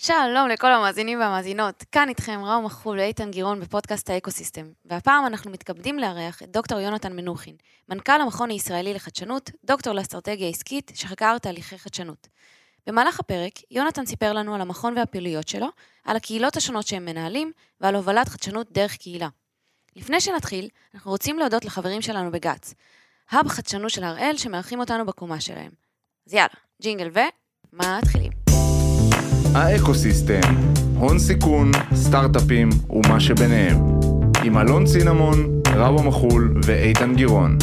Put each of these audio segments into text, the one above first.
שלום לכל המאזינים והמאזינות, כאן איתכם ראום מחול ואיתן גירון בפודקאסט האקוסיסטם, והפעם אנחנו מתכבדים לארח את דוקטור יונתן מנוחין, מנכ"ל המכון הישראלי לחדשנות, דוקטור לאסטרטגיה עסקית שחקר תהליכי חדשנות. במהלך הפרק, יונתן סיפר לנו על המכון והפעילויות שלו, על הקהילות השונות שהם מנהלים, ועל הובלת חדשנות דרך קהילה. לפני שנתחיל, אנחנו רוצים להודות לחברים שלנו בגץ, האב חדשנות של הראל שמארחים אותנו בקומה שלהם. אז יאללה, ג'ינגל ו... מתחילים. האקוסיסטם, הון סיכון, סטארט-אפים ומה שביניהם. עם אלון צינמון, רבו מחול ואיתן גירון.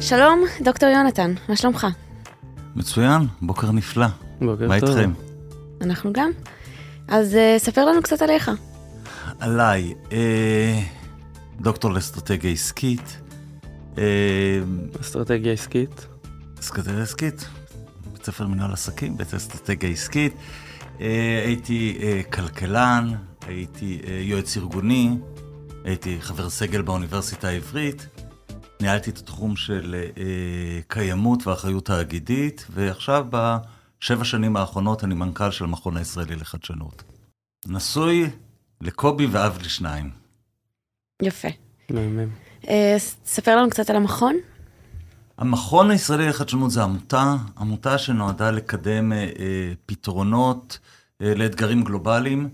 שלום, דוקטור יונתן, מה שלומך? מצוין, בוקר נפלא. בוקר מה טוב. איתכם? אנחנו גם. אז uh, ספר לנו קצת עליך. עליי, אה, דוקטור לאסטרטגיה עסקית. אה, אסטרטגיה עסקית. אסטרטגיה עסקית, בית ספר מנהל עסקים, בית אסטרטגיה עסקית. אה, הייתי אה, כלכלן, הייתי אה, יועץ ארגוני, הייתי חבר סגל באוניברסיטה העברית. ניהלתי את התחום של קיימות ואחריות תאגידית, ועכשיו בשבע שנים האחרונות אני מנכ"ל של המכון הישראלי לחדשנות. נשוי לקובי ואב לשניים. יפה. מהמם. ספר לנו קצת על המכון. המכון הישראלי לחדשנות זה עמותה, עמותה שנועדה לקדם אה, אה, פתרונות אה, לאתגרים גלובליים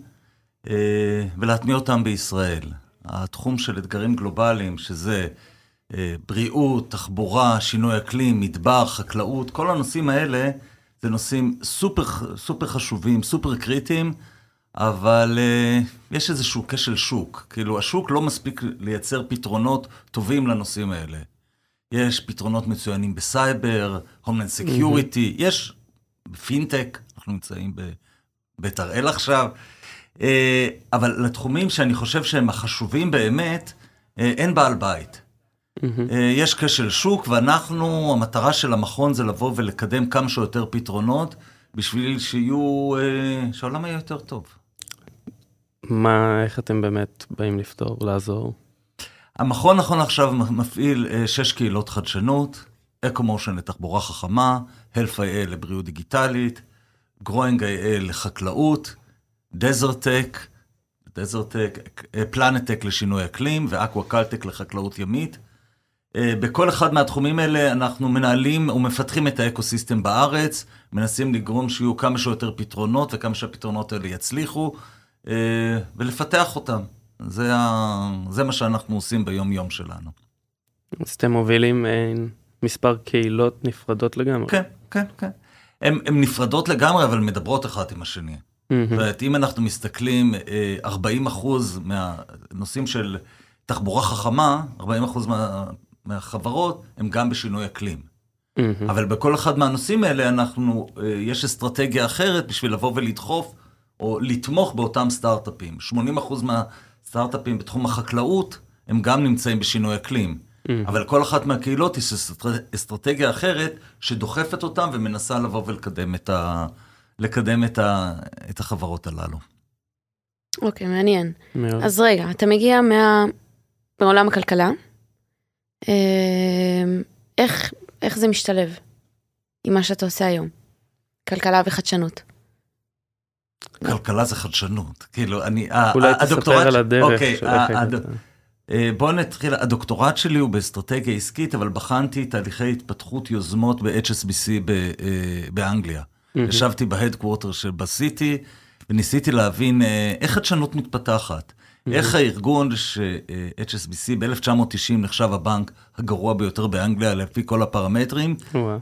אה, ולהטמיע אותם בישראל. התחום של אתגרים גלובליים, שזה אה, בריאות, תחבורה, שינוי אקלים, מדבר, חקלאות, כל הנושאים האלה, זה נושאים סופר, סופר חשובים, סופר קריטיים, אבל אה, יש איזשהו כשל שוק. כאילו, השוק לא מספיק לייצר פתרונות טובים לנושאים האלה. יש פתרונות מצוינים בסייבר, homeland security, יש פינטק, אנחנו נמצאים בבית הראל עכשיו, אה, אבל לתחומים שאני חושב שהם החשובים באמת, אה, אין בעל בית. אה, יש כשל שוק, ואנחנו, המטרה של המכון זה לבוא ולקדם כמה שיותר פתרונות, בשביל שיהיו, שהעולם יהיה יותר טוב. מה, איך אתם באמת באים לפתור, לעזור? המכון נכון עכשיו מפעיל אה, שש קהילות חדשנות, EcoMotion לתחבורה חכמה, Health.il לבריאות דיגיטלית, Growing.il לחקלאות, DeserTech, DeserTech, PLANETech לשינוי אקלים ו AquaculTech לחקלאות ימית. אה, בכל אחד מהתחומים האלה אנחנו מנהלים ומפתחים את האקוסיסטם בארץ, מנסים לגרום שיהיו כמה שיותר פתרונות וכמה שהפתרונות האלה יצליחו, אה, ולפתח אותם. זה, ה... זה מה שאנחנו עושים ביום-יום שלנו. אז אתם מובילים אה, מספר קהילות נפרדות לגמרי. כן, כן, כן. הן נפרדות לגמרי, אבל מדברות אחת עם השני. זאת אומרת, אם אנחנו מסתכלים, אה, 40 אחוז מהנושאים של תחבורה חכמה, 40 אחוז מה, מהחברות, הם גם בשינוי אקלים. מהמם. אבל בכל אחד מהנושאים האלה, אנחנו, אה, יש אסטרטגיה אחרת בשביל לבוא ולדחוף, או לתמוך באותם סטארט-אפים. 80 אחוז מהסטארט-אפים בתחום החקלאות, הם גם נמצאים בשינוי אקלים. מהמם. אבל כל אחת מהקהילות יש אסטר- אסטרטגיה אחרת שדוחפת אותם ומנסה לבוא ולקדם את, ה, לקדם את, ה, את החברות הללו. אוקיי, מעניין. מאוד. אז רגע, אתה מגיע מה... מעולם הכלכלה. אה, איך, איך זה משתלב עם מה שאתה עושה היום? כלכלה וחדשנות. כלכלה זה חדשנות. כאילו, אני... ה- אולי ה- תספר על הדרך אוקיי. אה, בואו נתחיל, הדוקטורט שלי הוא באסטרטגיה עסקית, אבל בחנתי תהליכי התפתחות יוזמות ב-HSBC אה, באנגליה. ישבתי בהדקוורטר של בסיטי, וניסיתי להבין אה, איך חדשנות מתפתחת. איך הארגון ש-HSBC ב-1990 נחשב הבנק הגרוע ביותר באנגליה לפי כל הפרמטרים.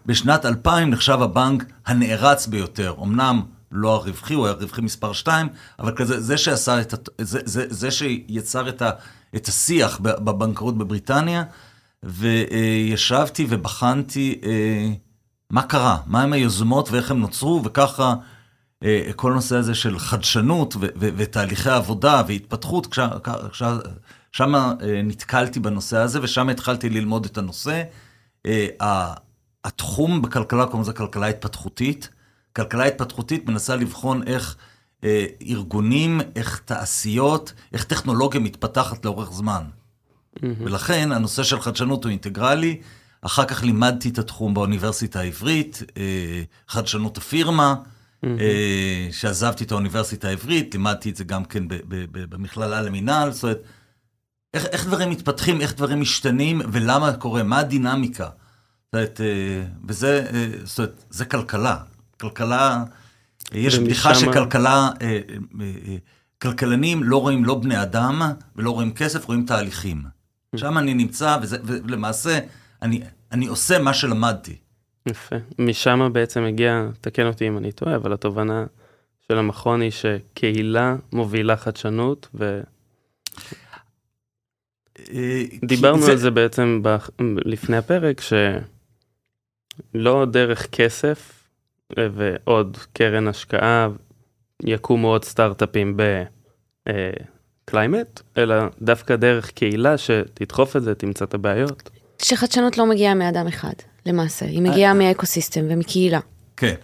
בשנת 2000 נחשב הבנק הנערץ ביותר. אמנם לא הרווחי, הוא היה רווחי מספר 2, אבל כזה, זה שעשה את, זה, זה, זה שיצר את, ה, את השיח בבנקאות בבריטניה, וישבתי ובחנתי אה, מה קרה, מהם היוזמות ואיך הם נוצרו, וככה אה, כל הנושא הזה של חדשנות ו- ו- ותהליכי עבודה והתפתחות, שם אה, נתקלתי בנושא הזה, ושם התחלתי ללמוד את הנושא. התחום בכלכלה קוראים לזה כלכלה התפתחותית. כלכלה התפתחותית מנסה לבחון איך אה, ארגונים, איך תעשיות, איך טכנולוגיה מתפתחת לאורך זמן. מהמם. ולכן הנושא של חדשנות הוא אינטגרלי. אחר כך לימדתי את התחום באוניברסיטה העברית, אה, חדשנות הפירמה, אה, שעזבתי את האוניברסיטה העברית, לימדתי את זה גם כן ב- ב- ב- במכללה למינהל, זאת אומרת, איך, איך דברים מתפתחים, איך דברים משתנים, ולמה קורה, מה הדינמיקה. זאת אומרת, אה, וזה, אה, זאת אומרת, זה כלכלה. כלכלה, יש בדיחה שכלכלה, אה, אה, אה, כלכלנים לא רואים לא בני אדם ולא רואים כסף, רואים תהליכים. שם אני נמצא, וזה, ולמעשה, אני, אני עושה מה שלמדתי. יפה. משם בעצם הגיע, תקן אותי אם אני טועה, אבל התובנה של המכון היא שקהילה מובילה חדשנות, ודיברנו אה, על זה בעצם בח- לפני הפרק, שלא דרך כסף ועוד קרן השקעה יקומו עוד סטארט-אפים ב climate, אלא דווקא דרך קהילה שתדחוף את זה, תמצא את הבעיות. שחדשנות לא מגיעה מאדם אחד, למעשה, היא מגיעה מאקוסיסטם ומקהילה. כן.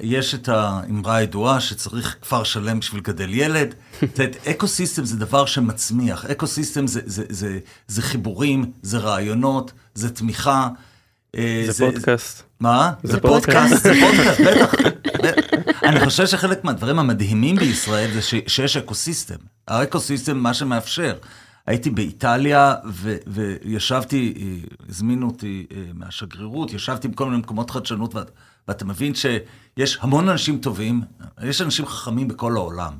יש את האמרה הידועה שצריך כפר שלם בשביל לגדל ילד. זאת אומרת, אקו סיסטם זה דבר שמצמיח. אקו סיסטם זה, זה, זה, זה חיבורים, זה רעיונות, זה תמיכה. אה, זה פודקאסט. מה? זה פודקאסט. זה פודקאסט, בטח. אני חושב שחלק מהדברים המדהימים בישראל זה שיש אקוסיסטם. האקוסיסטם מה שמאפשר. הייתי באיטליה ו- וישבתי, אה, הזמינו אותי אה, מהשגרירות, ישבתי בכל מיני מקומות חדשנות, ואת, ואתה מבין שיש המון אנשים טובים, יש אנשים חכמים בכל העולם.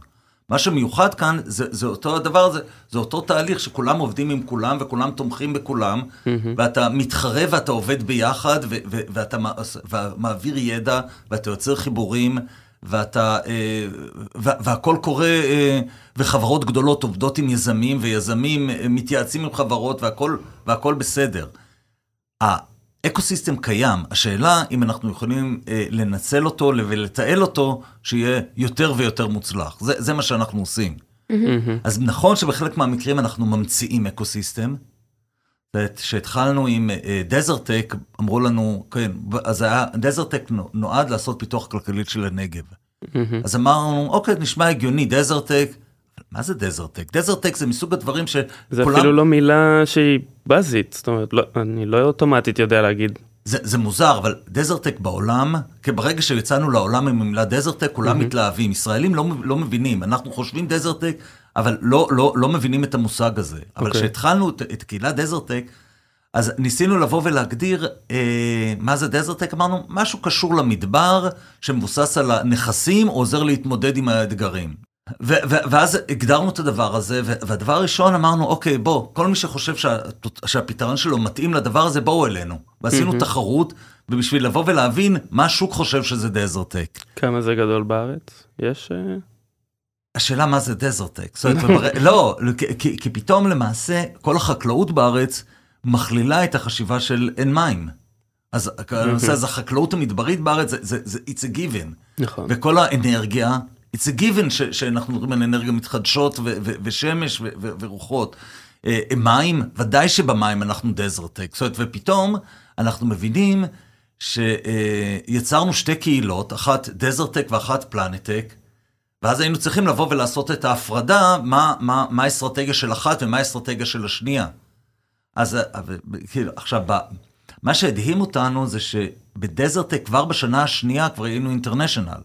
מה שמיוחד כאן זה, זה אותו הדבר הזה, זה אותו תהליך שכולם עובדים עם כולם וכולם תומכים בכולם, ואתה מתחרה ואתה עובד ביחד ו, ו, ואתה מע- מעביר ידע ואתה יוצר חיבורים ואתה, אה, וה- והכל קורה, אה, וחברות גדולות עובדות עם יזמים ויזמים אה, מתייעצים עם חברות והכל, והכל בסדר. האקוסיסטם קיים, השאלה אם אנחנו יכולים אה, לנצל אותו ולתעל אותו, שיהיה יותר ויותר מוצלח. זה, זה מה שאנחנו עושים. אז נכון שבחלק מהמקרים אנחנו ממציאים אקוסיסטם. כשהתחלנו עם DeserTech, אמרו לנו, כן, אז היה, DeserTech נועד לעשות פיתוח כלכלית של הנגב. אז אמרנו, אוקיי, נשמע הגיוני, DeserTech, מה זה DeserTech? DeserTech זה מסוג הדברים שכולם... זה אפילו לא מילה שהיא בזית, זאת אומרת, לא, אני לא אוטומטית יודע להגיד. זה, זה מוזר, אבל DeserTech בעולם, כי ברגע שיצאנו לעולם עם המילה DeserTech, כולם mm-hmm. מתלהבים. ישראלים לא, לא מבינים, אנחנו חושבים DeserTech, אבל לא, לא, לא מבינים את המושג הזה. Okay. אבל כשהתחלנו את, את קהילת DeserTech, אז ניסינו לבוא ולהגדיר אה, מה זה DeserTech, אמרנו, משהו קשור למדבר, שמבוסס על הנכסים, עוזר להתמודד עם האתגרים. ואז הגדרנו את הדבר הזה, והדבר הראשון אמרנו, אוקיי, בוא, כל מי שחושב שה- שהפתרון שלו מתאים לדבר הזה, בואו אלינו. ועשינו. תחרות, ובשביל לבוא ולהבין מה השוק חושב שזה DeserTech. כמה זה גדול בארץ? יש... השאלה מה זה DeserTech. זאת אומרת. לא, כי, כי פתאום למעשה כל החקלאות בארץ מכלילה את החשיבה של אין מים. אז הנושא הזה, החקלאות המדברית בארץ, זה, זה, זה it's a given. נכון. וכל האנרגיה, it's a given ש, שאנחנו מדברים על אנרגיה מתחדשות ו, ו, ושמש ו, ו, ורוחות. אה, מים, ודאי שבמים אנחנו DeserTech. זאת אומרת, ופתאום אנחנו מבינים שיצרנו שתי קהילות, אחת DeserTech ואחת PLANETech, ואז היינו צריכים לבוא ולעשות את ההפרדה, מה, מה, מה האסטרטגיה של אחת ומה האסטרטגיה של השנייה. אז כאילו, עכשיו, מה שהדהים אותנו זה שבדזרטק כבר בשנה השנייה כבר היינו אינטרנשיונל.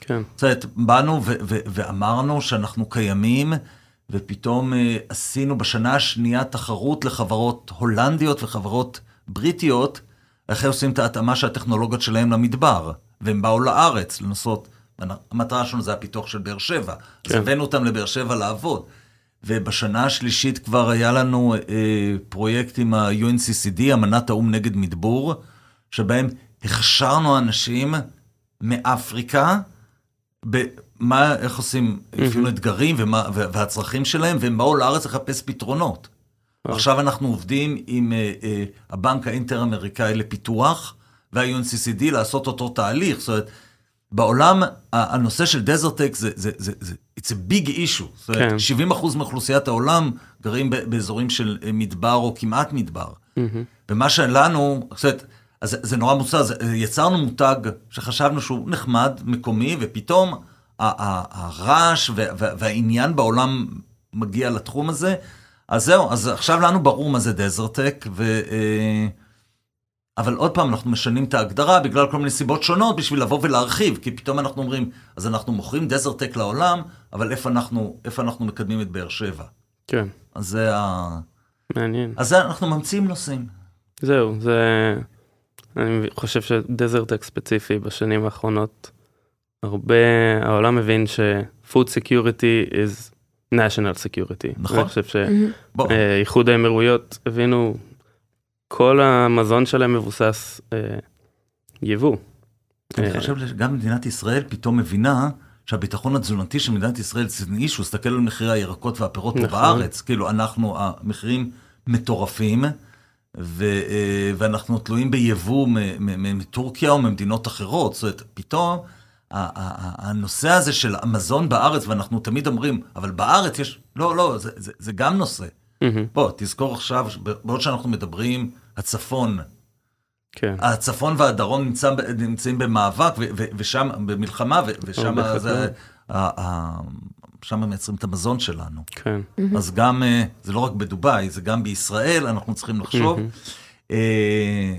כן. זאת אומרת, באנו ו- ו- ואמרנו שאנחנו קיימים, ופתאום uh, עשינו בשנה השנייה תחרות לחברות הולנדיות וחברות בריטיות, איך עושים את ההתאמה של הטכנולוגיות שלהם למדבר. והם באו לארץ לנסות, המטרה שלנו זה הפיתוח של באר שבע. כן. אז הבאנו אותם לבאר שבע לעבוד. ובשנה השלישית כבר היה לנו אה, פרויקט עם ה-UNCCD, אמנת האו"ם נגד מדבור, שבהם הכשרנו אנשים מאפריקה, במה, איך עושים, אפילו אתגרים ומה, והצרכים שלהם, והם באו לארץ לחפש פתרונות. עכשיו אנחנו עובדים עם אה, אה, הבנק האינטר-אמריקאי לפיתוח, וה-UNCCD לעשות אותו תהליך, זאת אומרת, בעולם הנושא של דזרטק זה, זה, זה, זה, it's a big issue. זאת אומרת, כן. 70% מאוכלוסיית העולם גרים באזורים של מדבר או כמעט מדבר. Mm-hmm. ומה שלנו, זאת אומרת, אז זה נורא מוצא, יצרנו מותג שחשבנו שהוא נחמד, מקומי, ופתאום הרעש והעניין בעולם מגיע לתחום הזה. אז זהו, אז עכשיו לנו ברור מה זה DeserTech, ו... אבל עוד פעם, אנחנו משנים את ההגדרה בגלל כל מיני סיבות שונות בשביל לבוא ולהרחיב, כי פתאום אנחנו אומרים, אז אנחנו מוכרים DeserTech לעולם, אבל איפה אנחנו, איפה אנחנו מקדמים את באר שבע? כן, אז זה ה... מעניין. אז זה אנחנו ממציאים נושאים. זהו, זה... אני חושב ש DeserTech ספציפי בשנים האחרונות, הרבה, העולם מבין ש-food security is national security. נכון. אני חושב שאיחוד האמירויות הבינו, כל המזון שלהם מבוסס אה, יבוא. אני אה, חושב שגם מדינת ישראל פתאום מבינה שהביטחון התזונתי של מדינת ישראל זה אישו, תסתכל על מחירי הירקות והפירות פה נכון. בארץ, כאילו אנחנו, המחירים מטורפים, ו, אה, ואנחנו תלויים ביבוא מטורקיה או ממדינות אחרות, זאת אומרת, פתאום הנושא הזה של המזון בארץ, ואנחנו תמיד אומרים, אבל בארץ יש, לא, לא, זה, זה, זה גם נושא. מהמם, בוא, תזכור עכשיו, בעוד שאנחנו מדברים, הצפון, כן, הצפון והדרום נמצא, נמצאים במאבק ו, ו, ושם, במלחמה, ו, ושם זה, שם מייצרים את המזון שלנו. כן. אז גם, אה, זה לא רק בדובאי, זה גם בישראל, אנחנו צריכים לחשוב. מהמם. אה,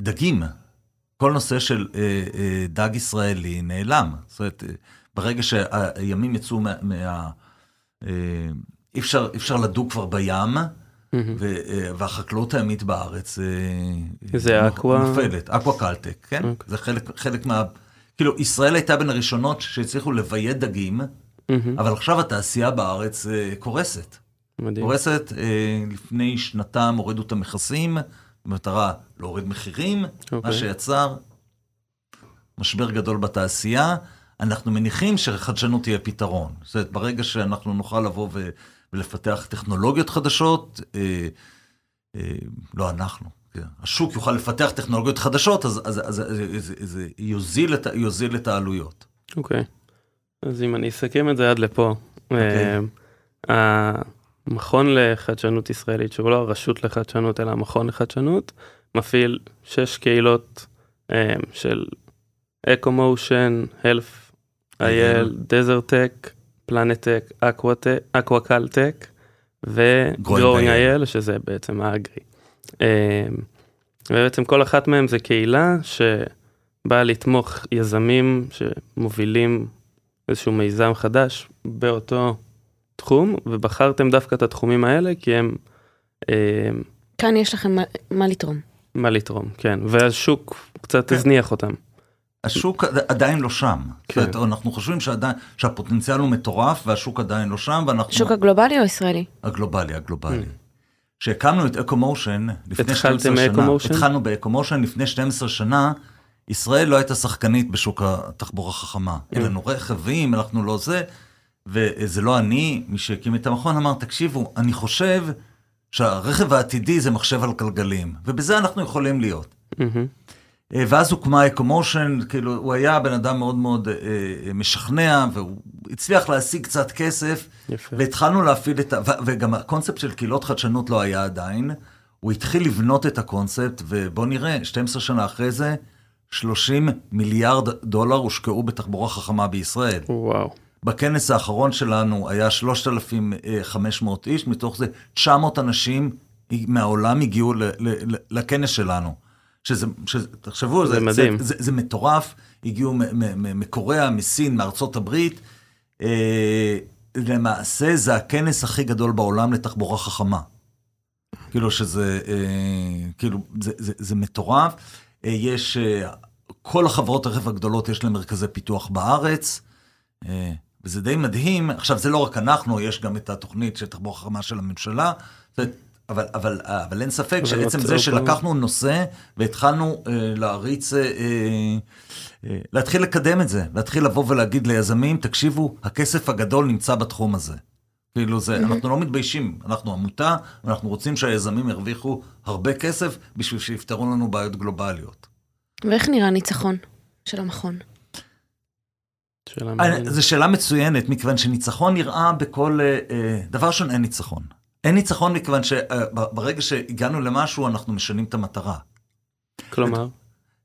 דגים, כל נושא של אה, אה, דג ישראלי נעלם. זאת אומרת, אה, ברגע שהימים יצאו מה... מה אי אפשר, אפשר לדוג כבר בים. ו, והחקלאות הימית בארץ זה אקווה? נופלת, אקווה קלטק, כן? אוקיי. זה חלק, חלק מה... כאילו, ישראל הייתה בין הראשונות שהצליחו לבייד דגים, מהמם. אבל עכשיו התעשייה בארץ אה, קורסת. מדהים. קורסת, אה, לפני שנתיים הורידו את המכסים, במטרה להוריד מחירים, אוקיי. מה שיצר משבר גדול בתעשייה. אנחנו מניחים שחדשנות תהיה פתרון. זאת אומרת, ברגע שאנחנו נוכל לבוא ו- ולפתח טכנולוגיות חדשות, אה, אה, לא אנחנו, כן, השוק יוכל לפתח טכנולוגיות חדשות, אז, אז, אז, אז, אז, אז יוזיל, את, יוזיל את העלויות. אוקיי. אז אם אני אסכם את זה עד לפה, אוקיי. אה, המכון לחדשנות ישראלית, שהוא לא הרשות לחדשנות אלא המכון לחדשנות, מפעיל שש קהילות אה, של EcoMotion, HealthIL, DeserTech, PLANETech, AquaculTech ו GrowingIL, שזה בעצם ה agri. אה, ובעצם כל אחת מהן זה קהילה שבאה לתמוך יזמים שמובילים איזשהו מיזם חדש באותו תחום, ובחרתם דווקא את התחומים האלה כי הם אה, כאן יש לכם מה- מה לתרום. מה לתרום, כן, והשוק קצת כן. הזניח אותם. השוק עד- עדיין לא שם. כן. זאת אומרת, אנחנו חושבים שעדיין, שהפוטנציאל הוא מטורף והשוק עדיין לא שם, ואנחנו... שוק הגלובלי או ישראלי? הגלובלי, הגלובלי. Mm. כשהקמנו את EcoMotion לפני התחלתם 12 שנה? התחלנו ב EcoMotion לפני 12 שנה, ישראל לא הייתה שחקנית בשוק התחבורה החכמה. Mm. אין לנו רכבים, אנחנו לא זה, וזה לא אני, מי שהקים את המכון אמר, תקשיבו, אני חושב שהרכב העתידי זה מחשב על גלגלים, ובזה אנחנו יכולים להיות. אה, ואז הוקמה אקומושן, כאילו, הוא היה בן אדם מאוד מאוד אה, אה, משכנע, והוא הצליח להשיג קצת כסף, יפה. והתחלנו להפעיל את ה... וגם הקונספט של קהילות חדשנות לא היה עדיין. הוא התחיל לבנות את הקונספט, ובוא נראה, 12 שנה אחרי זה, 30 מיליארד דולר הושקעו בתחבורה חכמה בישראל. וואו, בכנס האחרון שלנו היה 3,500 איש, מתוך זה 900 אנשים מהעולם הגיעו ל- ל- ל- לכנס שלנו. שזה, שזה תחשבו, זה מדהים. זה, זה, זה מטורף, הגיעו מקוריאה, מסין, מארצות הברית. אה, למעשה זה הכנס הכי גדול בעולם לתחבורה חכמה. כאילו שזה, אה, כאילו, זה, זה, זה מטורף. אה, יש, אה, כל החברות הרכב הגדולות יש להם מרכזי פיתוח בארץ. אה, וזה די מדהים, עכשיו זה לא רק אנחנו, יש גם את התוכנית של תחבורה חכמה של הממשלה, אבל, אבל, אבל אין ספק אבל שעצם זה עוד שלקחנו נושא והתחלנו אה, להריץ, אה, אה, להתחיל לקדם את זה, להתחיל לבוא ולהגיד ליזמים, תקשיבו, הכסף הגדול נמצא בתחום הזה. כאילו זה, אנחנו לא מתביישים, אנחנו עמותה, ואנחנו רוצים שהיזמים ירוויחו הרבה כסף בשביל שיפתרו לנו בעיות גלובליות. ואיך נראה ניצחון של המכון? שאלה מעניינת. זו שאלה מצוינת, מכיוון שניצחון נראה בכל... אה, אה, דבר ראשון, אין ניצחון. אין ניצחון מכיוון שברגע שהגענו למשהו, אנחנו משנים את המטרה. כלומר,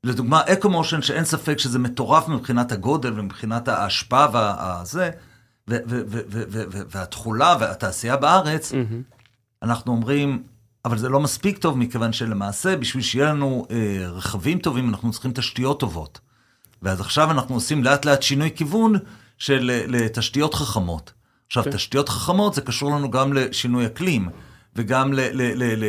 לדוגמה, אקומושן, שאין ספק שזה מטורף מבחינת הגודל ומבחינת ההשפעה והזה, והתכולה והתעשייה בארץ, מהמם. אנחנו אומרים, אבל זה לא מספיק טוב, מכיוון שלמעשה, בשביל שיהיה לנו אה, רכבים טובים, אנחנו צריכים תשתיות טובות. ואז עכשיו אנחנו עושים לאט לאט שינוי כיוון של אה, לתשתיות חכמות. עכשיו, כן. תשתיות חכמות זה קשור לנו גם לשינוי אקלים, וגם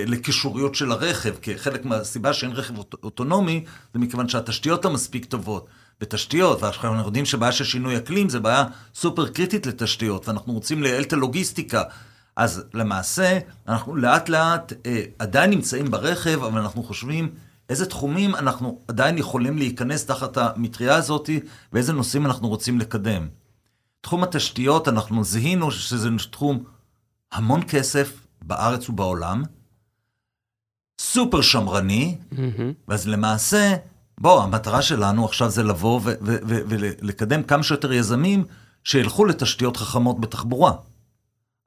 לקישוריות של הרכב, כי חלק מהסיבה שאין רכב אוט- אוטונומי, זה מכיוון שהתשתיות לא מספיק טובות. בתשתיות, ועכשיו אנחנו יודעים שבעיה של שינוי אקלים זה בעיה סופר קריטית לתשתיות, ואנחנו רוצים לייעל את הלוגיסטיקה. אז למעשה, אנחנו לאט לאט אה, עדיין נמצאים ברכב, אבל אנחנו חושבים איזה תחומים אנחנו עדיין יכולים להיכנס תחת המטריה הזאת, ואיזה נושאים אנחנו רוצים לקדם. תחום התשתיות, אנחנו זיהינו שזה תחום המון כסף בארץ ובעולם, סופר שמרני, מהמם. אז למעשה, בוא, המטרה שלנו עכשיו זה לבוא ולקדם כמה שיותר יזמים שילכו לתשתיות חכמות בתחבורה.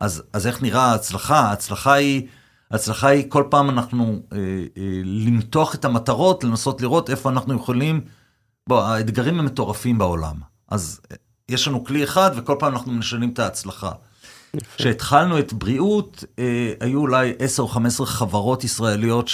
אז, אז איך נראה ההצלחה? ההצלחה היא, ההצלחה היא כל פעם אנחנו אה, אה, למתוח את המטרות, לנסות לראות איפה אנחנו יכולים... בוא, האתגרים הם מטורפים בעולם. אז אה, יש לנו כלי אחד וכל פעם אנחנו משנים את ההצלחה. כשהתחלנו את בריאות, אה, היו אולי 10 או 15 חברות ישראליות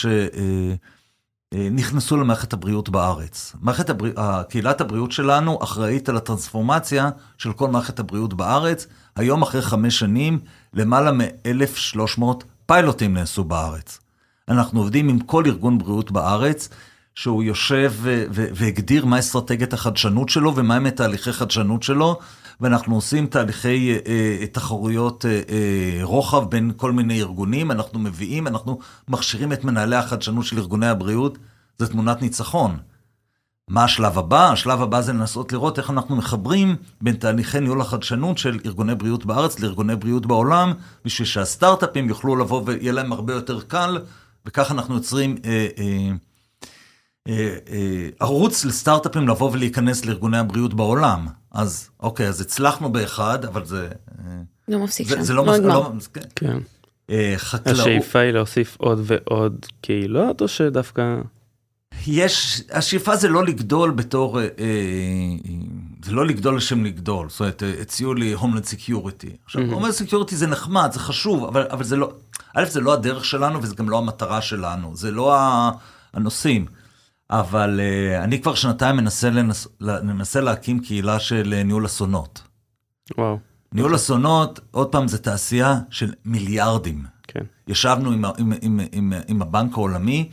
שנכנסו למערכת הבריאות בארץ. מערכת הבריאות, קהילת הבריאות שלנו אחראית על הטרנספורמציה של כל מערכת הבריאות בארץ. היום, אחרי חמש שנים, למעלה מ-1,300 פיילוטים נעשו בארץ. אנחנו עובדים עם כל ארגון בריאות בארץ, שהוא יושב ו- והגדיר מה אסטרטגיית החדשנות שלו ומהם תהליכי חדשנות שלו, ואנחנו עושים תהליכי אה, אה, תחרויות אה, אה, רוחב בין כל מיני ארגונים, אנחנו מביאים, אנחנו מכשירים את מנהלי החדשנות של ארגוני הבריאות, זו תמונת ניצחון. מה השלב הבא? השלב הבא זה לנסות לראות איך אנחנו מחברים בין תהליכי ניהול החדשנות של ארגוני בריאות בארץ לארגוני בריאות בעולם, בשביל שהסטארט-אפים יוכלו לבוא ויהיה להם הרבה יותר קל, וכך אנחנו יוצרים אה, אה, ערוץ לסטארט-אפים לבוא ולהיכנס לארגוני הבריאות בעולם. אז אוקיי, אז הצלחנו באחד, אבל זה... אה, לא מפסיק זה, שם, זה לא... לא נגמר. לא כן. כן. אה, חקלאות... השאיפה היא להוסיף עוד ועוד קהילות, או שדווקא... יש, השאיפה זה לא לגדול בתור, אה, אה, זה לא לגדול לשם לגדול. זאת אומרת, אה, הציעו לי homeland security. עכשיו, Mhm. homeland security זה נחמד, זה חשוב, אבל, אבל זה לא, א', זה לא הדרך שלנו וזה גם לא המטרה שלנו, זה לא הנושאים. אבל אה, אני כבר שנתיים מנסה, לנס, מנסה להקים קהילה של אה, ניהול אסונות. וואו, ניהול אסונות, עוד פעם, זה תעשייה של מיליארדים. כן. ישבנו עם, עם, עם, עם, עם הבנק העולמי,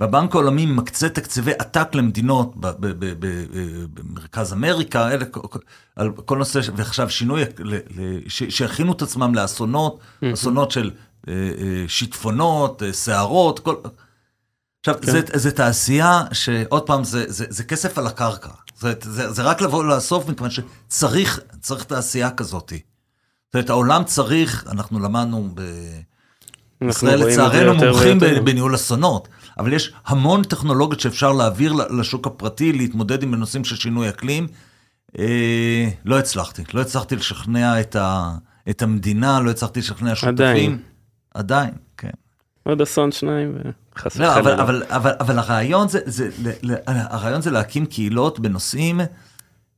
והבנק העולמי מקצה תקציבי עתק למדינות ב- ב- ב- ב- במרכז אמריקה, אלה, על כל נושא, ועכשיו שינוי, ל- ל- ש- שיכינו את עצמם לאסונות, אסונות של אה, שיטפונות, סערות, כל... עכשיו, כן. זה, זה תעשייה שעוד פעם, זה, זה, זה כסף על הקרקע. זה, זה, זה רק לבוא לאסוף, מכיוון שצריך צריך תעשייה כזאת. זאת אומרת, העולם צריך, אנחנו למדנו ב... ישראל לצערנו מומחים בניהול אסונות, אבל יש המון טכנולוגיות שאפשר להעביר לשוק הפרטי, להתמודד עם הנושאים של שינוי אקלים. אה, לא הצלחתי, לא הצלחתי לשכנע את, ה, את המדינה, לא הצלחתי לשכנע שותפים. עדיין. עדיין. עוד אסון שניים לא, אבל. אבל, אבל, אבל הרעיון, זה, זה, ל- ל- הרעיון זה להקים קהילות בנושאים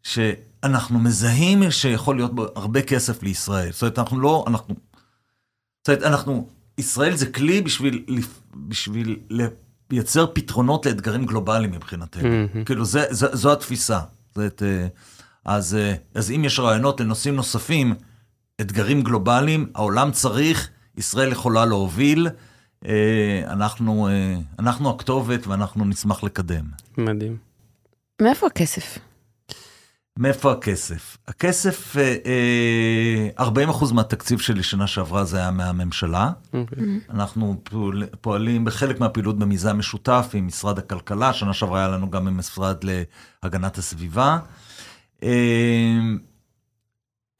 שאנחנו מזהים שיכול להיות בו הרבה כסף לישראל. זאת אומרת, אנחנו לא, אנחנו... זאת אומרת, אנחנו, ישראל זה כלי בשביל, בשביל לייצר פתרונות לאתגרים גלובליים מבחינתנו. מהמם. כאילו, זה, זה, זו התפיסה. זאת אה, אז, אה, אז אם יש רעיונות לנושאים נוספים, אתגרים גלובליים, העולם צריך, ישראל יכולה להוביל. אה, אנחנו, אה, אנחנו הכתובת ואנחנו נשמח לקדם. מדהים. מאיפה הכסף? מאיפה הכסף? הכסף, אה, אה, 40% מהתקציב שלי שנה שעברה זה היה מהממשלה. אוקיי. אנחנו פועל- פועלים בחלק מהפעילות במיזם משותף עם משרד הכלכלה, שנה שעברה היה לנו גם עם משרד להגנת הסביבה.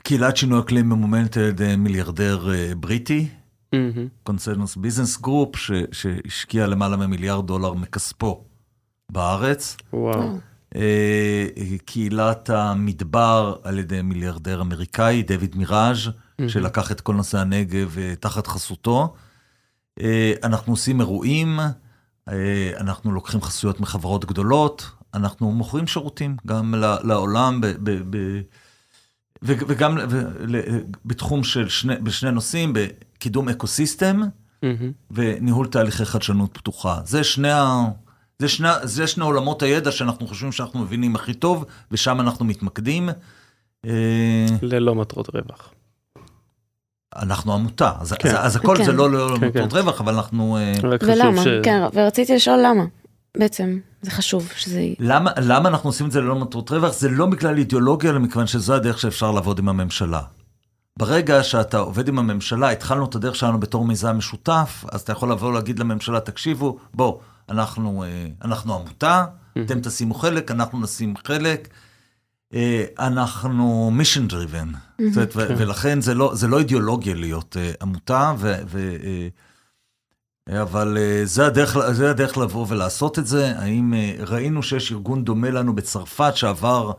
קהילת שינוי אקלים ממומנת על ידי מיליארדר בריטי. Consensus Business Group, שהשקיע למעלה ממיליארד דולר מכספו בארץ. וואו. אה, קהילת המדבר על ידי מיליארדר אמריקאי, דויד מיראז', שלקח את כל נושא הנגב אה, תחת חסותו. אה, אנחנו עושים אירועים, אה, אנחנו לוקחים חסויות מחברות גדולות, אנחנו מוכרים שירותים גם לעולם ב- ב- ב- וגם ו- ל- בתחום של שני, בשני נושאים, בקידום אקוסיסטם מהמם. וניהול תהליכי חדשנות פתוחה. זה שני, ה... זה, שני... זה שני עולמות הידע שאנחנו חושבים שאנחנו מבינים הכי טוב, ושם אנחנו מתמקדים. אה, ללא מטרות רווח. אנחנו עמותה, אז, כן. אז, אז הכל כן. זה לא לא כן, למטרות כן. רווח, אבל אנחנו... אה, ולמה? ש... כן, ורציתי לשאול למה. בעצם, זה חשוב שזה... יהיה. למה, למה אנחנו עושים את זה ללא מטרות רווח? זה לא בגלל אידיאולוגיה, אלא מכיוון שזו הדרך שאפשר לעבוד עם הממשלה. ברגע שאתה עובד עם הממשלה, התחלנו את הדרך שלנו בתור מיזם משותף, אז אתה יכול לבוא ולהגיד לממשלה, תקשיבו, בוא, אנחנו, אה, אנחנו עמותה, אתם תשימו חלק, אנחנו נשים חלק. אה, אנחנו mission driven, זאת אומרת, ו- כן. ולכן זה לא, זה לא אידיאולוגיה להיות אה, עמותה, ו, ו, אבל זה הדרך, זה הדרך לבוא ולעשות את זה. האם ראינו שיש ארגון דומה לנו בצרפת שעבר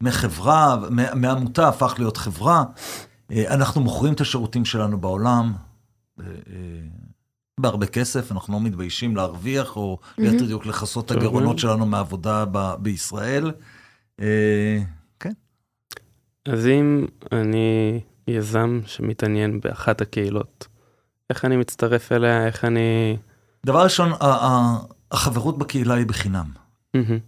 מחברה, מעמותה הפך להיות חברה? אה, אנחנו מוכרים את השירותים שלנו בעולם. אה, אה, בהרבה כסף, אנחנו לא מתביישים להרוויח, או ליתר דיוק לכסות את הגירעונות. שלנו מעבודה ב- בישראל. אה, כן. אז אם אני יזם שמתעניין באחת הקהילות, איך אני מצטרף אליה, איך אני... דבר ראשון, ה- ה- החברות בקהילה היא בחינם. מהמם.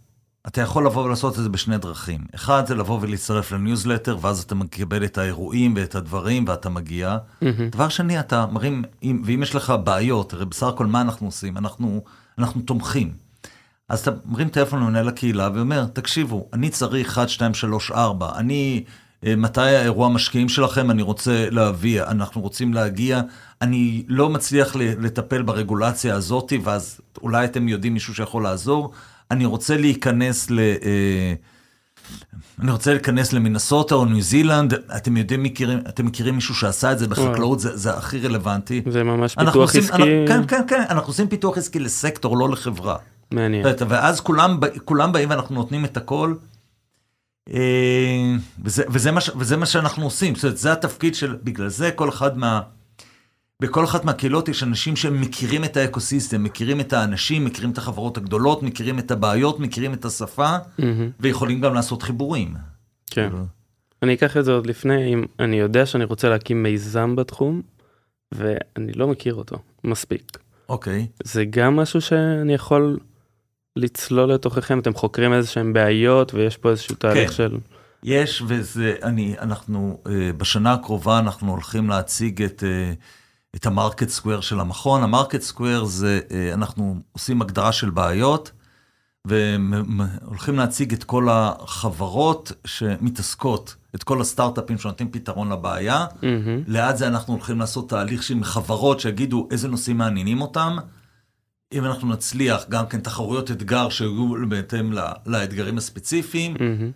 אתה יכול לבוא ולעשות את זה בשני דרכים. אחד, זה לבוא ולהצטרף לניוזלטר, ואז אתה מקבל את האירועים ואת הדברים, ואתה מגיע. מהמם. דבר שני, אתה מרים, אם, ואם יש לך בעיות, הרי בסך הכל מה אנחנו עושים? אנחנו, אנחנו תומכים. אז אתה מרים טלפון למנהל הקהילה ואומר, תקשיבו, אני צריך 1, 2, 3, 4, אני, אה, מתי האירוע המשקיעים שלכם, אני רוצה להביא, אנחנו רוצים להגיע, אני לא מצליח לטפל ברגולציה הזאת, ואז אולי אתם יודעים מישהו שיכול לעזור, אני רוצה להיכנס ל... אה, אני רוצה להיכנס למינסוטה או ניו זילנד, אתם יודעים, מכירים, אתם מכירים מישהו שעשה את זה בחקלאות, זה, זה הכי רלוונטי. זה ממש פיתוח עושים, עסקי אנחנו, כן, כן, כן, אנחנו עושים פיתוח עסקי לסקטור, לא לחברה. מעניין. ואז כולם, כולם באים ואנחנו נותנים את הכל. אה, וזה, וזה, מה, וזה מה שאנחנו עושים, זאת אומרת, זה התפקיד של, בגלל זה כל אחד מה... בכל אחת מהקהילות יש אנשים שמכירים את האקוסיסטם, מכירים את האנשים, מכירים את החברות הגדולות, מכירים את הבעיות, מכירים את השפה, מהמם. ויכולים גם לעשות חיבורים. כן. כאילו, אני אקח את זה עוד לפני, אם אני יודע שאני רוצה להקים מיזם בתחום, ואני לא מכיר אותו מספיק. אוקיי. זה גם משהו שאני יכול לצלול לתוככם, אתם חוקרים איזה שהם בעיות ויש פה איזשהו תהליך כן. של... יש, וזה, אני, אנחנו, אה, בשנה הקרובה אנחנו הולכים להציג את, אה, את ה Market Square של המכון. ה Market Square זה, אה, אנחנו עושים הגדרה של בעיות, והולכים להציג את כל החברות שמתעסקות, את כל הסטארט-אפים שנותנים פתרון לבעיה. מהמם. ליד זה אנחנו הולכים לעשות תהליך של חברות שיגידו איזה נושאים מעניינים אותם. אם אנחנו נצליח, גם כן תחרויות אתגר שיהיו בהתאם לאתגרים הספציפיים. מהמם.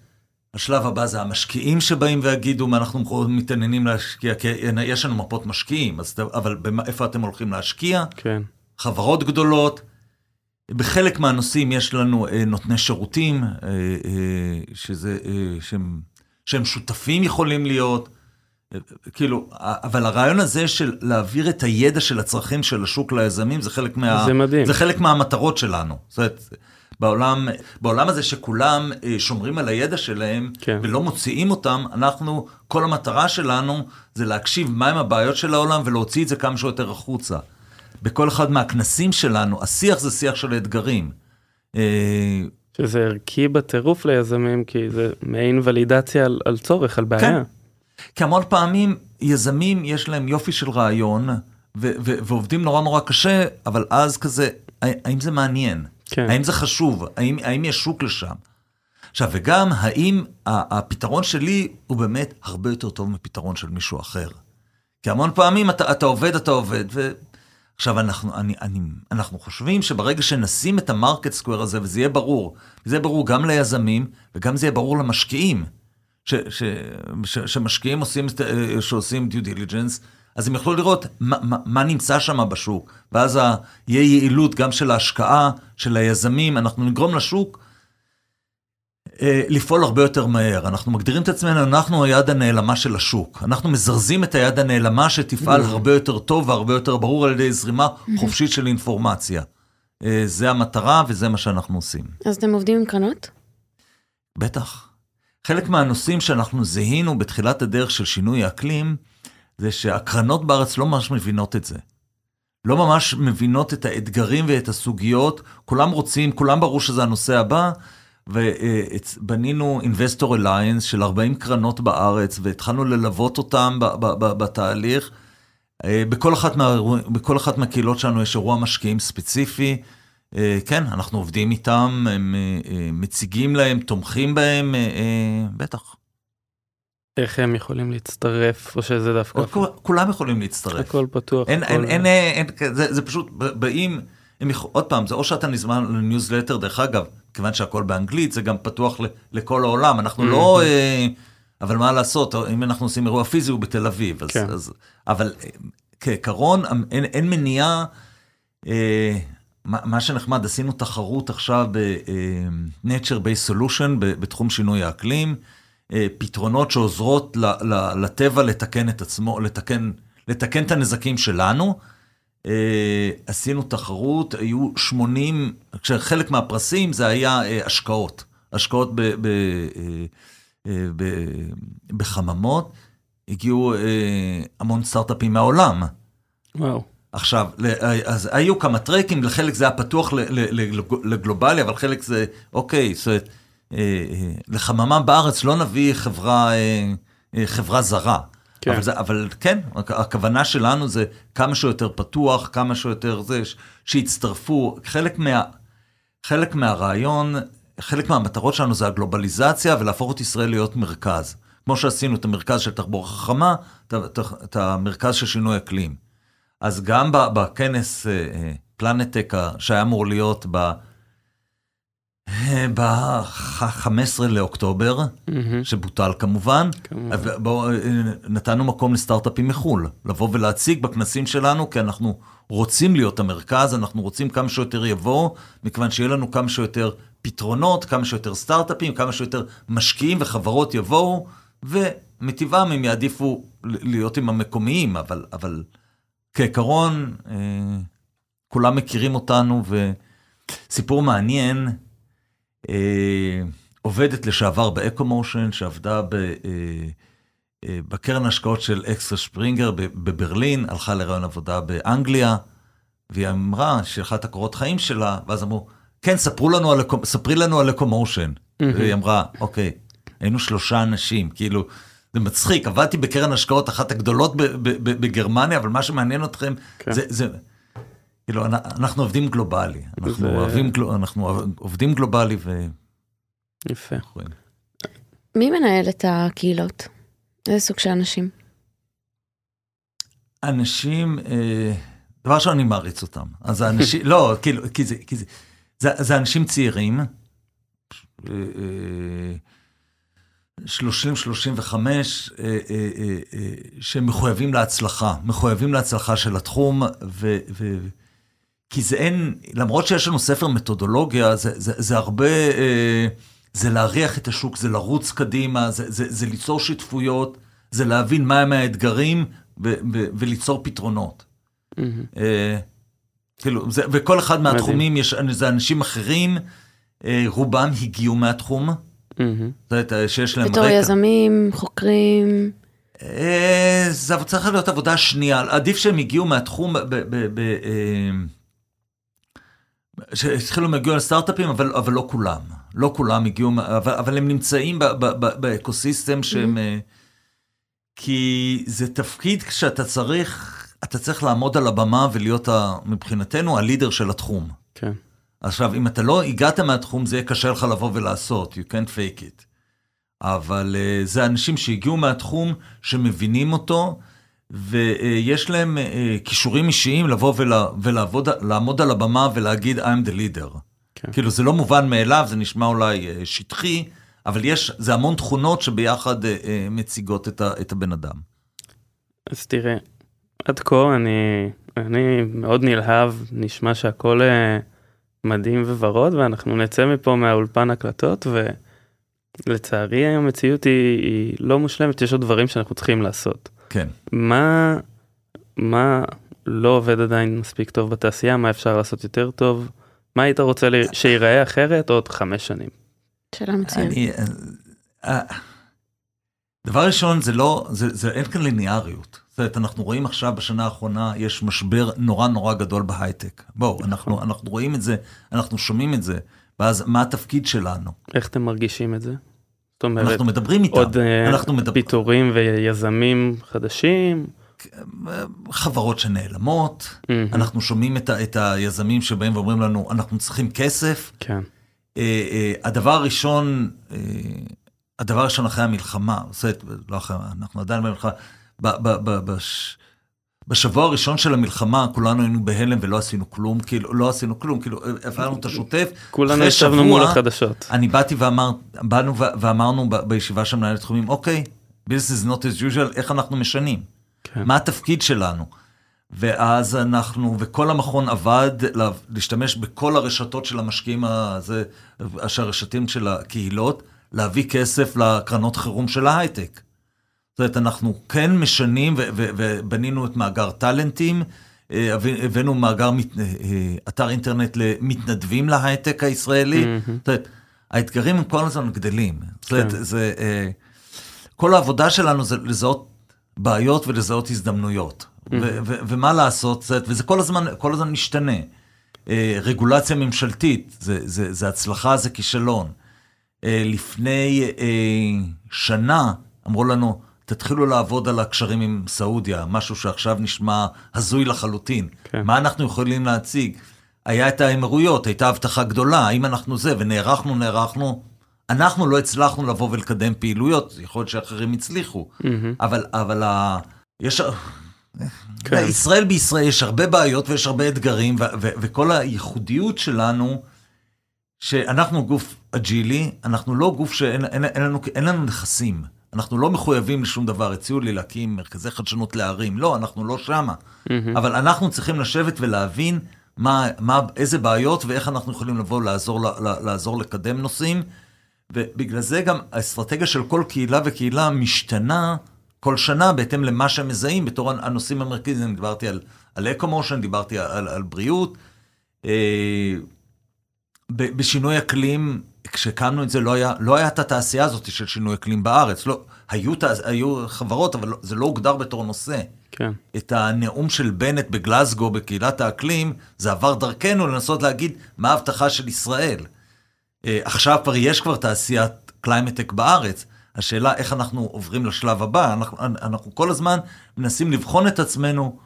השלב הבא זה המשקיעים שבאים ויגידו מה אנחנו מתעניינים להשקיע, כי יש לנו מפות משקיעים, אז, אבל במה, איפה אתם הולכים להשקיע? כן. חברות גדולות. בחלק מהנושאים יש לנו אה, נותני שירותים, אה, אה, שזה, אה, שהם, שהם שותפים יכולים להיות. אה, כאילו, אבל הרעיון הזה של להעביר את הידע של הצרכים של השוק ליזמים, זה חלק מה... זה מדהים. זה חלק מהמטרות שלנו. זאת אומרת, בעולם, בעולם הזה שכולם אה, שומרים על הידע שלהם, כן. ולא מוציאים אותם, אנחנו, כל המטרה שלנו זה להקשיב מהם הבעיות של העולם ולהוציא את זה כמה שיותר החוצה. בכל אחד מהכנסים שלנו, השיח זה שיח של אתגרים. אה, שזה ערכי בטירוף ליזמים, כי זה מעין ולידציה על, על צורך, על בעיה. כן. כי המון פעמים יזמים יש להם יופי של רעיון, ו- ו- ועובדים נורא נורא קשה, אבל אז כזה, האם זה מעניין? כן. האם זה חשוב? האם, האם יש שוק לשם? עכשיו, וגם, האם הפתרון שלי הוא באמת הרבה יותר טוב מפתרון של מישהו אחר? כי המון פעמים אתה, אתה עובד, אתה עובד, ו... עכשיו, אנחנו, אני, אני, אנחנו חושבים שברגע שנשים את ה Market Square הזה, וזה יהיה ברור, זה יהיה ברור גם ליזמים, וגם זה יהיה ברור למשקיעים, ש, ש, ש, שמשקיעים עושים, אה, שעושים due diligence, אז הם יוכלו לראות מה, מה, מה נמצא שם בשוק, ואז ה, יהיה יעילות גם של ההשקעה, של היזמים, אנחנו נגרום לשוק אה, לפעול הרבה יותר מהר. אנחנו מגדירים את עצמנו, אנחנו היד הנעלמה של השוק. אנחנו מזרזים את היד הנעלמה שתפעל הרבה יותר טוב והרבה יותר ברור על ידי זרימה חופשית של אינפורמציה. אה, זה המטרה וזה מה שאנחנו עושים. אז אתם עובדים עם קרנות? בטח. חלק מהנושאים שאנחנו זיהינו בתחילת הדרך של שינוי האקלים, זה שהקרנות בארץ לא ממש מבינות את זה. לא ממש מבינות את האתגרים ואת הסוגיות, כולם רוצים, כולם ברור שזה הנושא הבא, ובנינו Investor Alliance של 40 קרנות בארץ, והתחלנו ללוות אותם בתהליך. אה, בכל אחת, מה, בכל אחת מהקהילות שלנו יש אירוע משקיעים ספציפי. אה, כן, אנחנו עובדים איתם, הם אה, מציגים להם, תומכים בהם, בטח. איך הם יכולים להצטרף, או שזה דווקא... כולם יכולים להצטרף. הכל פתוח. אין, הכל... אין, אין, אין, אין זה, זה פשוט, באים, הם, עוד פעם, זה או שאתה נזמן לניוזלטר, דרך אגב, כיוון שהכל באנגלית, זה גם פתוח ל, לכל העולם, אנחנו לא... אבל מה לעשות, אם אנחנו עושים אירוע פיזי הוא בתל אביב, אז, כן. אז, אבל כעיקרון אין, אין מניעה, אה, מה, מה שנחמד, עשינו תחרות עכשיו ב-Nature Based Solution בתחום שינוי האקלים, אה, פתרונות שעוזרות לטבע לתקן את עצמו, לתקן, לתקן את הנזקים שלנו. אה, עשינו תחרות, היו 80, כשחלק מהפרסים זה היה אה, השקעות, השקעות ב... ב אה, אה, בחממות, הגיעו אה, המון סטארט-אפים מהעולם. וואו. עכשיו, אז היו כמה טרקים, לחלק זה היה פתוח לגלובלי, אבל חלק זה, אוקיי, זאת אומרת, אה, לחממה בארץ לא נביא חברה, חברה זרה. כן. אבל, זה, אבל כן, הכוונה שלנו זה כמה שיותר פתוח, כמה שיותר זה, שיצטרפו. חלק, מה, חלק מהרעיון חלק מהמטרות שלנו זה הגלובליזציה ולהפוך את ישראל להיות מרכז. כמו שעשינו את המרכז של תחבורה חכמה, את המרכז של שינוי אקלים. אז גם בכנס פלנטק אה, שהיה אמור להיות ב... ב-15 לאוקטובר, mm-hmm. שבוטל כמובן, כמובן. בוא, אה, נתנו מקום לסטארט-אפים מחו"ל, לבוא ולהציג בכנסים שלנו, כי אנחנו רוצים להיות המרכז, אנחנו רוצים כמה שיותר יבואו, מכיוון שיהיה לנו כמה שיותר פתרונות, כמה שיותר סטארט-אפים, כמה שיותר משקיעים וחברות יבואו, ומטבעם הם יעדיפו להיות עם המקומיים, אבל, אבל כעיקרון, אה, כולם מכירים אותנו, וסיפור מעניין, עובדת לשעבר ב EcoMotion, שעבדה ב... אה, אה, בקרן השקעות של Axel Springer בברלין, הלכה לראיון עבודה באנגליה, והיא אמרה שאחת הקורות חיים שלה, ואז אמרו, כן, ספרו לנו על, ספרי לנו על EcoMotion. Mm-hmm. והיא אמרה, אוקיי, היינו שלושה אנשים, כאילו, זה מצחיק, עבדתי בקרן השקעות אחת הגדולות בגרמניה, אבל מה שמעניין אתכם, כן. זה, זה, כאילו, אנחנו עובדים גלובלי, אנחנו, זה... אוהבים, אנחנו עובדים גלובלי ו... יפה. מי מנהל את הקהילות? איזה סוג של אנשים? אנשים, אה, דבר ראשון, אני מעריץ אותם. אז האנשים, לא, כאילו, כי זה, כי זה, זה, זה אנשים צעירים, 30-35, אה, אה, שמחויבים להצלחה, מחויבים להצלחה של התחום, ו, ו, כי זה אין, למרות שיש לנו ספר מתודולוגיה, זה, זה, זה הרבה, זה להריח את השוק, זה לרוץ קדימה, זה, זה, זה ליצור שותפויות, זה להבין מהם האתגרים ו, ו, וליצור פתרונות. Mm-hmm. כאילו, זה, וכל אחד מהתחומים, יש, זה אנשים אחרים, אה, רובם הגיעו מהתחום. Mm-hmm. זאת אומרת, שיש להם רקע. בתור יזמים, חוקרים. אה, זה צריך להיות עבודה שנייה, עדיף שהם הגיעו מהתחום, שהתחילו מהגיעו לסטארט-אפים, אבל, אבל לא כולם. לא כולם הגיעו, אבל, אבל הם נמצאים באקוסיסטם שהם... Mm-hmm. כי זה תפקיד שאתה צריך, אתה צריך לעמוד על הבמה ולהיות ה, מבחינתנו הלידר של התחום. כן. עכשיו, אם אתה לא הגעת מהתחום, זה יהיה קשה לך לבוא ולעשות, you can't fake it. אבל uh, זה אנשים שהגיעו מהתחום, שמבינים אותו, ויש להם uh, כישורים אישיים לבוא ולה, ולעבוד, לעמוד על הבמה ולהגיד I'm the leader. כן. כאילו, זה לא מובן מאליו, זה נשמע אולי uh, שטחי, אבל יש, זה המון תכונות שביחד אה, אה, מציגות את, ה, את הבן אדם. אז תראה, עד כה אני, אני מאוד נלהב, נשמע שהכל אה, מדהים וורוד, ואנחנו נצא מפה מהאולפן הקלטות, ולצערי המציאות היא, היא לא מושלמת, יש עוד דברים שאנחנו צריכים לעשות. כן. מה, מה לא עובד עדיין מספיק טוב בתעשייה, מה אפשר לעשות יותר טוב? מה היית רוצה שיראה אחרת עוד חמש שנים? שאלה מצוינת. אה, דבר ראשון, זה לא, זה, זה אין כאן ליניאריות. זאת אומרת, אנחנו רואים עכשיו בשנה האחרונה, יש משבר נורא נורא גדול בהייטק. בואו, אנחנו, אנחנו רואים את זה, אנחנו שומעים את זה, ואז מה התפקיד שלנו? איך אתם מרגישים את זה? זאת אומרת, אנחנו מדברים איתם. עוד אה, אנחנו מדבר- פיטורים ויזמים חדשים? חברות שנעלמות, מהמם. אנחנו שומעים את, ה, את היזמים שבאים ואומרים לנו, אנחנו צריכים כסף. כן. אה, אה, הדבר הראשון, אה, הדבר הראשון אחרי המלחמה, זאת אומרת, לא אחרי, אנחנו עדיין במלחמה, ב, ב, ב, בש, בשבוע הראשון של המלחמה כולנו היינו בהלם ולא עשינו כלום, כאילו, לא עשינו כלום, כאילו, הפעלנו את השוטף. כולנו ישבנו מול החדשות. אני באתי ואמר, באנו ואמרנו בישיבה של מנהלת תחומים, אוקיי, this is not as usual, איך אנחנו משנים? כן. מה התפקיד שלנו? ואז אנחנו, וכל המכון עבד לה- להשתמש בכל הרשתות של המשקיעים, הזה, הרשתים של הקהילות, להביא כסף לקרנות חירום של ההייטק. זאת אומרת, אנחנו כן משנים, ובנינו את מאגר טאלנטים, אה, הבאנו מאגר, מת- אה, אתר אינטרנט למתנדבים להייטק הישראלי. מהמם. זאת אומרת, האתגרים הם כל הזמן גדלים. זאת אומרת, כן. זה, אה, כל העבודה שלנו זה לזהות בעיות ולזהות הזדמנויות. ו- ו- ומה לעשות, זאת וזה כל הזמן, כל הזמן משתנה. אה, רגולציה ממשלתית, זה, זה, זה הצלחה, זה כישלון. אה, לפני אה, שנה אמרו לנו, תתחילו לעבוד על הקשרים עם סעודיה, משהו שעכשיו נשמע הזוי לחלוטין. כן. מה אנחנו יכולים להציג? היה את האמירויות, הייתה הבטחה גדולה, האם אנחנו זה, ונערכנו, נערכנו. אנחנו לא הצלחנו לבוא ולקדם פעילויות, יכול להיות שאחרים הצליחו, מהמם. אבל, אבל ה... יש... כן. ישראל בישראל יש הרבה בעיות ויש הרבה אתגרים, ו- ו- וכל הייחודיות שלנו, שאנחנו גוף אג'ילי, אנחנו לא גוף שאין אין, אין לנו, אין לנו נכסים. אנחנו לא מחויבים לשום דבר. הציעו לי להקים מרכזי חדשנות לערים. לא, אנחנו לא שמה. מהמם. אבל אנחנו צריכים לשבת ולהבין מה, מה, איזה בעיות ואיך אנחנו יכולים לבוא לעזור, לעזור לקדם נושאים. ובגלל זה גם האסטרטגיה של כל קהילה וקהילה משתנה כל שנה בהתאם למה שהם מזהים בתור הנושאים המרכזיים. דיברתי על, על אקו-מושן, דיברתי על, על בריאות. ב- בשינוי אקלים, כשהקמנו את זה, לא היה, לא היה את התעשייה הזאת של שינוי אקלים בארץ. לא, היו, תע- היו חברות, אבל לא- זה לא הוגדר בתור נושא. כן. את הנאום של בנט בגלסגו, בקהילת האקלים, זה עבר דרכנו לנסות להגיד מה ההבטחה של ישראל. אה, עכשיו כבר יש כבר תעשיית climate tech בארץ. השאלה איך אנחנו עוברים לשלב הבא, אנחנו, אנחנו כל הזמן מנסים לבחון את עצמנו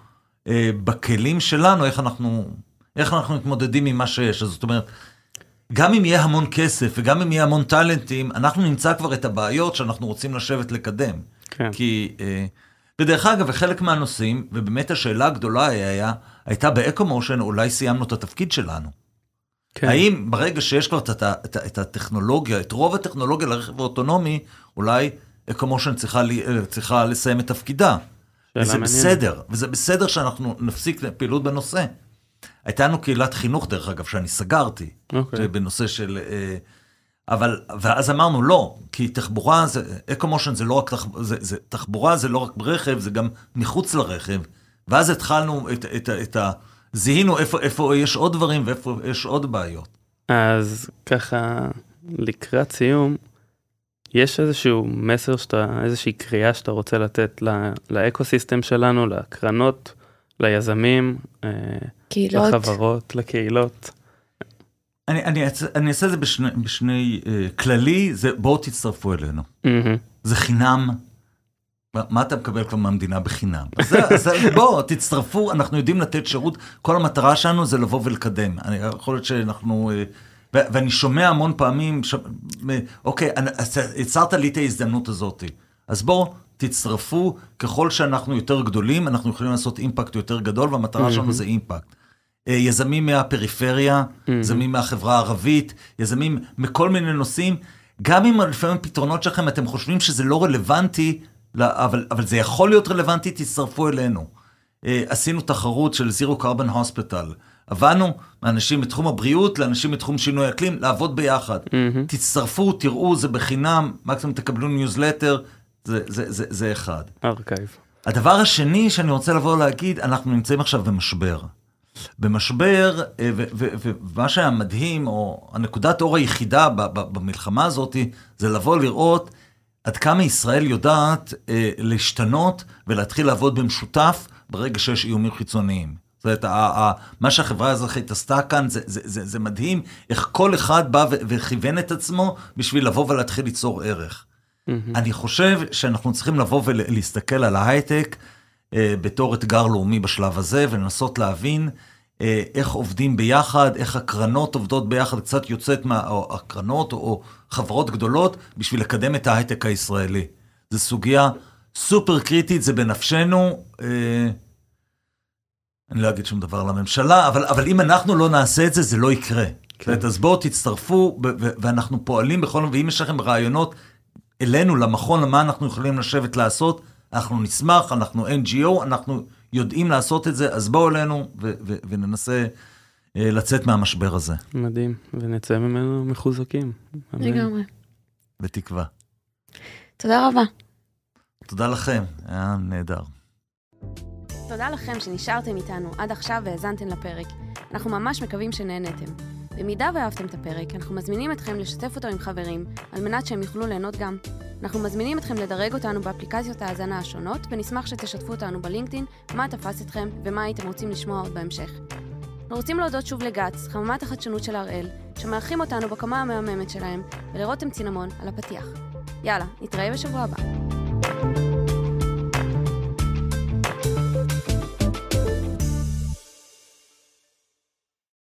אה, בכלים שלנו, איך אנחנו, איך אנחנו מתמודדים עם מה שיש. אז זאת אומרת, גם אם יהיה המון כסף וגם אם יהיה המון טאלנטים, אנחנו נמצא כבר את הבעיות שאנחנו רוצים לשבת לקדם. כן. כי, אה, ודרך אגב, בחלק מהנושאים, ובאמת השאלה הגדולה היה, הייתה ב EcoMotion, אולי סיימנו את התפקיד שלנו. כן. האם ברגע שיש כבר את, את, ה- את הטכנולוגיה, את רוב הטכנולוגיה לרכב האוטונומי, אולי אקו-מושן צריכה, אה, צריכה לסיים את תפקידה. וזה מעניינת. בסדר, וזה בסדר שאנחנו נפסיק פעילות בנושא. הייתה לנו קהילת חינוך, דרך אגב, שאני סגרתי, אוקיי. בנושא של... אה, אבל, ואז אמרנו לא, כי תחבורה זה, אקו-מושן זה לא רק, תח, זה, זה, תחבורה זה לא רק ברכב, זה גם מחוץ לרכב. ואז התחלנו את, את, את ה... זיהינו איפה, איפה יש עוד דברים ואיפה יש עוד בעיות. אז ככה, לקראת סיום, יש איזשהו מסר שאתה, איזושהי קריאה שאתה רוצה לתת לאקוסיסטם שלנו, לקרנות, ליזמים, אה, קהילות. לחברות, לקהילות. אני, אני, אני אעשה את זה בשני, בשני אה, כללי, זה בואו תצטרפו אלינו. מהמם. זה חינם. מה- מה אתה מקבל כבר מהמדינה בחינם? אז זה- אז זה- בוא, תצטרפו, אנחנו יודעים לתת שירות, כל המטרה שלנו זה לבוא ולקדם. אני, יכול להיות שאנחנו... אה, ו- ואני שומע המון פעמים, ש... אוקיי, אני- יצרת לי את ההזדמנות הזאת. אז בואו, תצטרפו, ככל שאנחנו יותר גדולים, אנחנו יכולים לעשות אימפקט יותר גדול, והמטרה שלנו זה אימפקט. אה, יזמים מהפריפריה, יזמים מהחברה הערבית, יזמים מכל מיני נושאים, גם אם לפעמים הפתרונות שלכם, אתם חושבים שזה לא רלוונטי, לא, אבל, אבל זה יכול להיות רלוונטי, תצטרפו אלינו. אה, עשינו תחרות של zero carbon hospital. עבדנו מאנשים בתחום הבריאות לאנשים בתחום שינוי אקלים, לעבוד ביחד. מהמם. תצטרפו, תראו, זה בחינם, מקסימום תקבלו ניוזלטר, זה, זה, זה, זה אחד. ארכייב. הדבר השני שאני רוצה לבוא להגיד, אנחנו נמצאים עכשיו במשבר. במשבר, אה, ומה שהיה מדהים, או הנקודת אור היחידה במלחמה הזאת, זה לבוא לראות עד כמה ישראל יודעת אה, להשתנות ולהתחיל לעבוד במשותף ברגע שיש איומים חיצוניים. זאת אומרת, מה שהחברה האזרחית עשתה כאן, זה, זה, זה, זה מדהים איך כל אחד בא וכיוון את עצמו בשביל לבוא ולהתחיל ליצור ערך. מהמם. אני חושב שאנחנו צריכים לבוא ולהסתכל על ההייטק בתור אתגר לאומי בשלב הזה, ולנסות להבין אה, איך עובדים ביחד, איך הקרנות עובדות ביחד, קצת יוצאת מה... או או, חברות גדולות, בשביל לקדם את ההייטק הישראלי. זו סוגיה סופר קריטית, זה בנפשנו. אה, אני לא אגיד שום דבר לממשלה, אבל, אבל אם אנחנו לא נעשה את זה, זה לא יקרה. כן. אז בואו תצטרפו, ואנחנו פועלים בכל... ואם יש לכם רעיונות אלינו, למכון, למה אנחנו יכולים לשבת לעשות, אנחנו נשמח, אנחנו NGO, אנחנו יודעים לעשות את זה, אז בואו אלינו ו- ו- וננסה אה, לצאת מהמשבר הזה, מדהים, ונצא ממנו מחוזקים. לגמרי. בתקווה. תודה רבה. תודה לכם, היה נהדר. תודה לכם שנשארתם איתנו עד עכשיו והאזנתם לפרק. אנחנו ממש מקווים שנהנתם. במידה ואהבתם את הפרק, אנחנו מזמינים אתכם לשתף אותו עם חברים, על מנת שהם יוכלו ליהנות גם. אנחנו מזמינים אתכם לדרג אותנו באפליקציות ההאזנה השונות, ונשמח שתשתפו אותנו בלינקדאין, מה תפס אתכם ומה הייתם רוצים לשמוע עוד בהמשך. אנחנו רוצים להודות שוב לגץ, חממת החדשנות של הראל, שמארחים אותנו בקומה המהממת שלהם, ולרותם צינמון על הפתיח. יאללה, נתראה בשבוע הבא.